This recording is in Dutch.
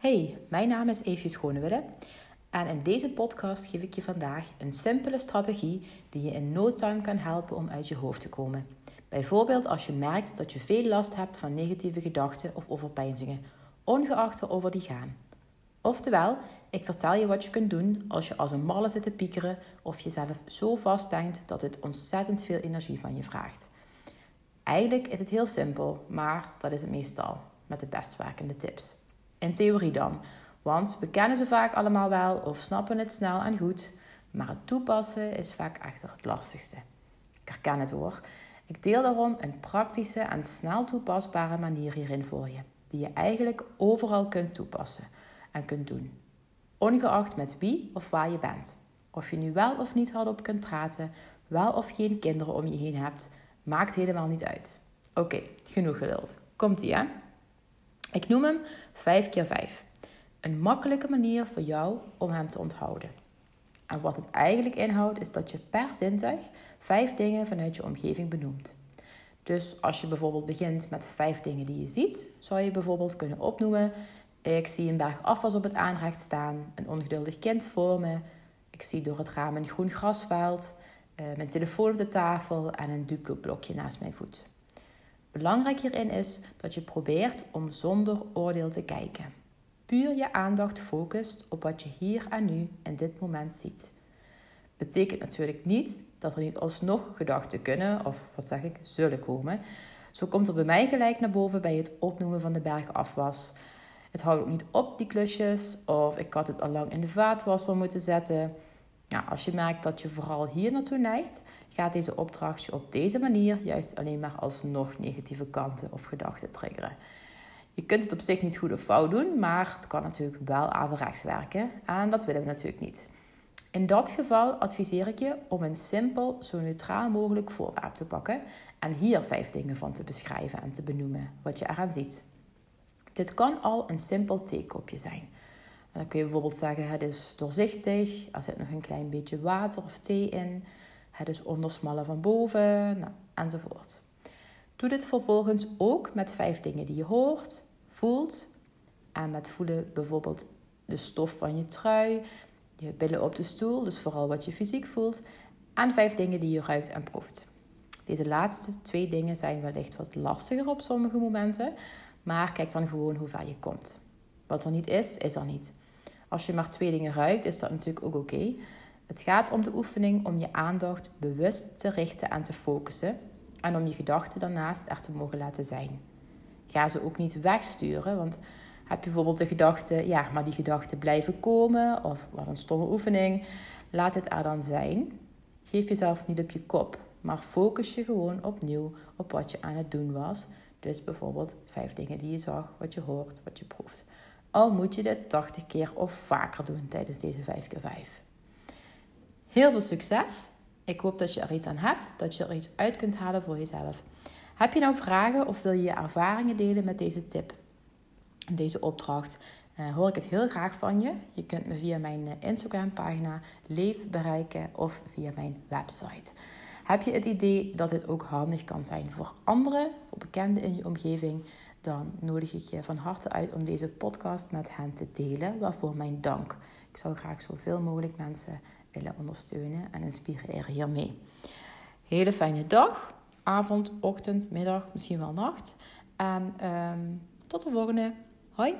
Hey, mijn naam is Eefje Schonewille en in deze podcast geef ik je vandaag een simpele strategie die je in no time kan helpen om uit je hoofd te komen. Bijvoorbeeld als je merkt dat je veel last hebt van negatieve gedachten of overpeinzingen, ongeacht waarover die gaan. Oftewel, ik vertel je wat je kunt doen als je als een malle zit te piekeren of jezelf zo vastdenkt dat het ontzettend veel energie van je vraagt. Eigenlijk is het heel simpel, maar dat is het meestal met de best werkende tips. In theorie dan, want we kennen ze vaak allemaal wel of snappen het snel en goed, maar het toepassen is vaak echter het lastigste. Ik herken het hoor. Ik deel daarom een praktische en snel toepasbare manier hierin voor je, die je eigenlijk overal kunt toepassen en kunt doen. Ongeacht met wie of waar je bent. Of je nu wel of niet hardop kunt praten, wel of geen kinderen om je heen hebt, maakt helemaal niet uit. Oké, genoeg geduld. Komt-ie hè? Ik noem hem 5 keer 5. Een makkelijke manier voor jou om hem te onthouden. En wat het eigenlijk inhoudt, is dat je per zintuig vijf dingen vanuit je omgeving benoemt. Dus als je bijvoorbeeld begint met vijf dingen die je ziet, zou je bijvoorbeeld kunnen opnoemen: Ik zie een berg afwas op het aanrecht staan, een ongeduldig kind voor me, ik zie door het raam een groen grasveld, eh, mijn telefoon op de tafel en een Duplo-blokje naast mijn voet. Belangrijk hierin is dat je probeert om zonder oordeel te kijken. Puur je aandacht focust op wat je hier en nu in dit moment ziet. Betekent natuurlijk niet dat er niet alsnog gedachten kunnen, of wat zeg ik, zullen komen. Zo komt er bij mij gelijk naar boven bij het opnoemen van de bergafwas. Het houdt ook niet op, die klusjes, of ik had het al lang in de vaatwasser moeten zetten. Ja, als je merkt dat je vooral hier naartoe neigt, gaat deze opdracht je op deze manier juist alleen maar alsnog negatieve kanten of gedachten triggeren. Je kunt het op zich niet goed of fout doen, maar het kan natuurlijk wel averechts werken en dat willen we natuurlijk niet. In dat geval adviseer ik je om een simpel, zo neutraal mogelijk voorwerp te pakken en hier vijf dingen van te beschrijven en te benoemen wat je eraan ziet. Dit kan al een simpel theekopje zijn. Dan kun je bijvoorbeeld zeggen: het is doorzichtig, er zit nog een klein beetje water of thee in, het is ondersmallen van boven, nou, enzovoort. Doe dit vervolgens ook met vijf dingen die je hoort, voelt. En met voelen bijvoorbeeld de stof van je trui, je billen op de stoel, dus vooral wat je fysiek voelt. En vijf dingen die je ruikt en proeft. Deze laatste twee dingen zijn wellicht wat lastiger op sommige momenten, maar kijk dan gewoon hoe ver je komt. Wat er niet is, is er niet. Als je maar twee dingen ruikt, is dat natuurlijk ook oké. Het gaat om de oefening om je aandacht bewust te richten en te focussen en om je gedachten daarnaast er te mogen laten zijn. Ga ze ook niet wegsturen, want heb je bijvoorbeeld de gedachte, ja, maar die gedachten blijven komen of wat een stomme oefening, laat het er dan zijn. Geef jezelf niet op je kop, maar focus je gewoon opnieuw op wat je aan het doen was. Dus bijvoorbeeld vijf dingen die je zag, wat je hoort, wat je proeft. Al moet je dit 80 keer of vaker doen tijdens deze 5 keer 5. Heel veel succes! Ik hoop dat je er iets aan hebt, dat je er iets uit kunt halen voor jezelf. Heb je nou vragen of wil je je ervaringen delen met deze tip, deze opdracht? Uh, hoor ik het heel graag van je. Je kunt me via mijn eh, Instagram pagina Leef bereiken of via mijn website. Heb je het idee dat dit ook handig kan zijn voor anderen, voor bekenden in je omgeving? Dan nodig ik je van harte uit om deze podcast met hen te delen, waarvoor mijn dank. Ik zou graag zoveel mogelijk mensen willen ondersteunen en inspireren hiermee. Hele fijne dag, avond, ochtend, middag, misschien wel nacht. En um, tot de volgende. Hoi!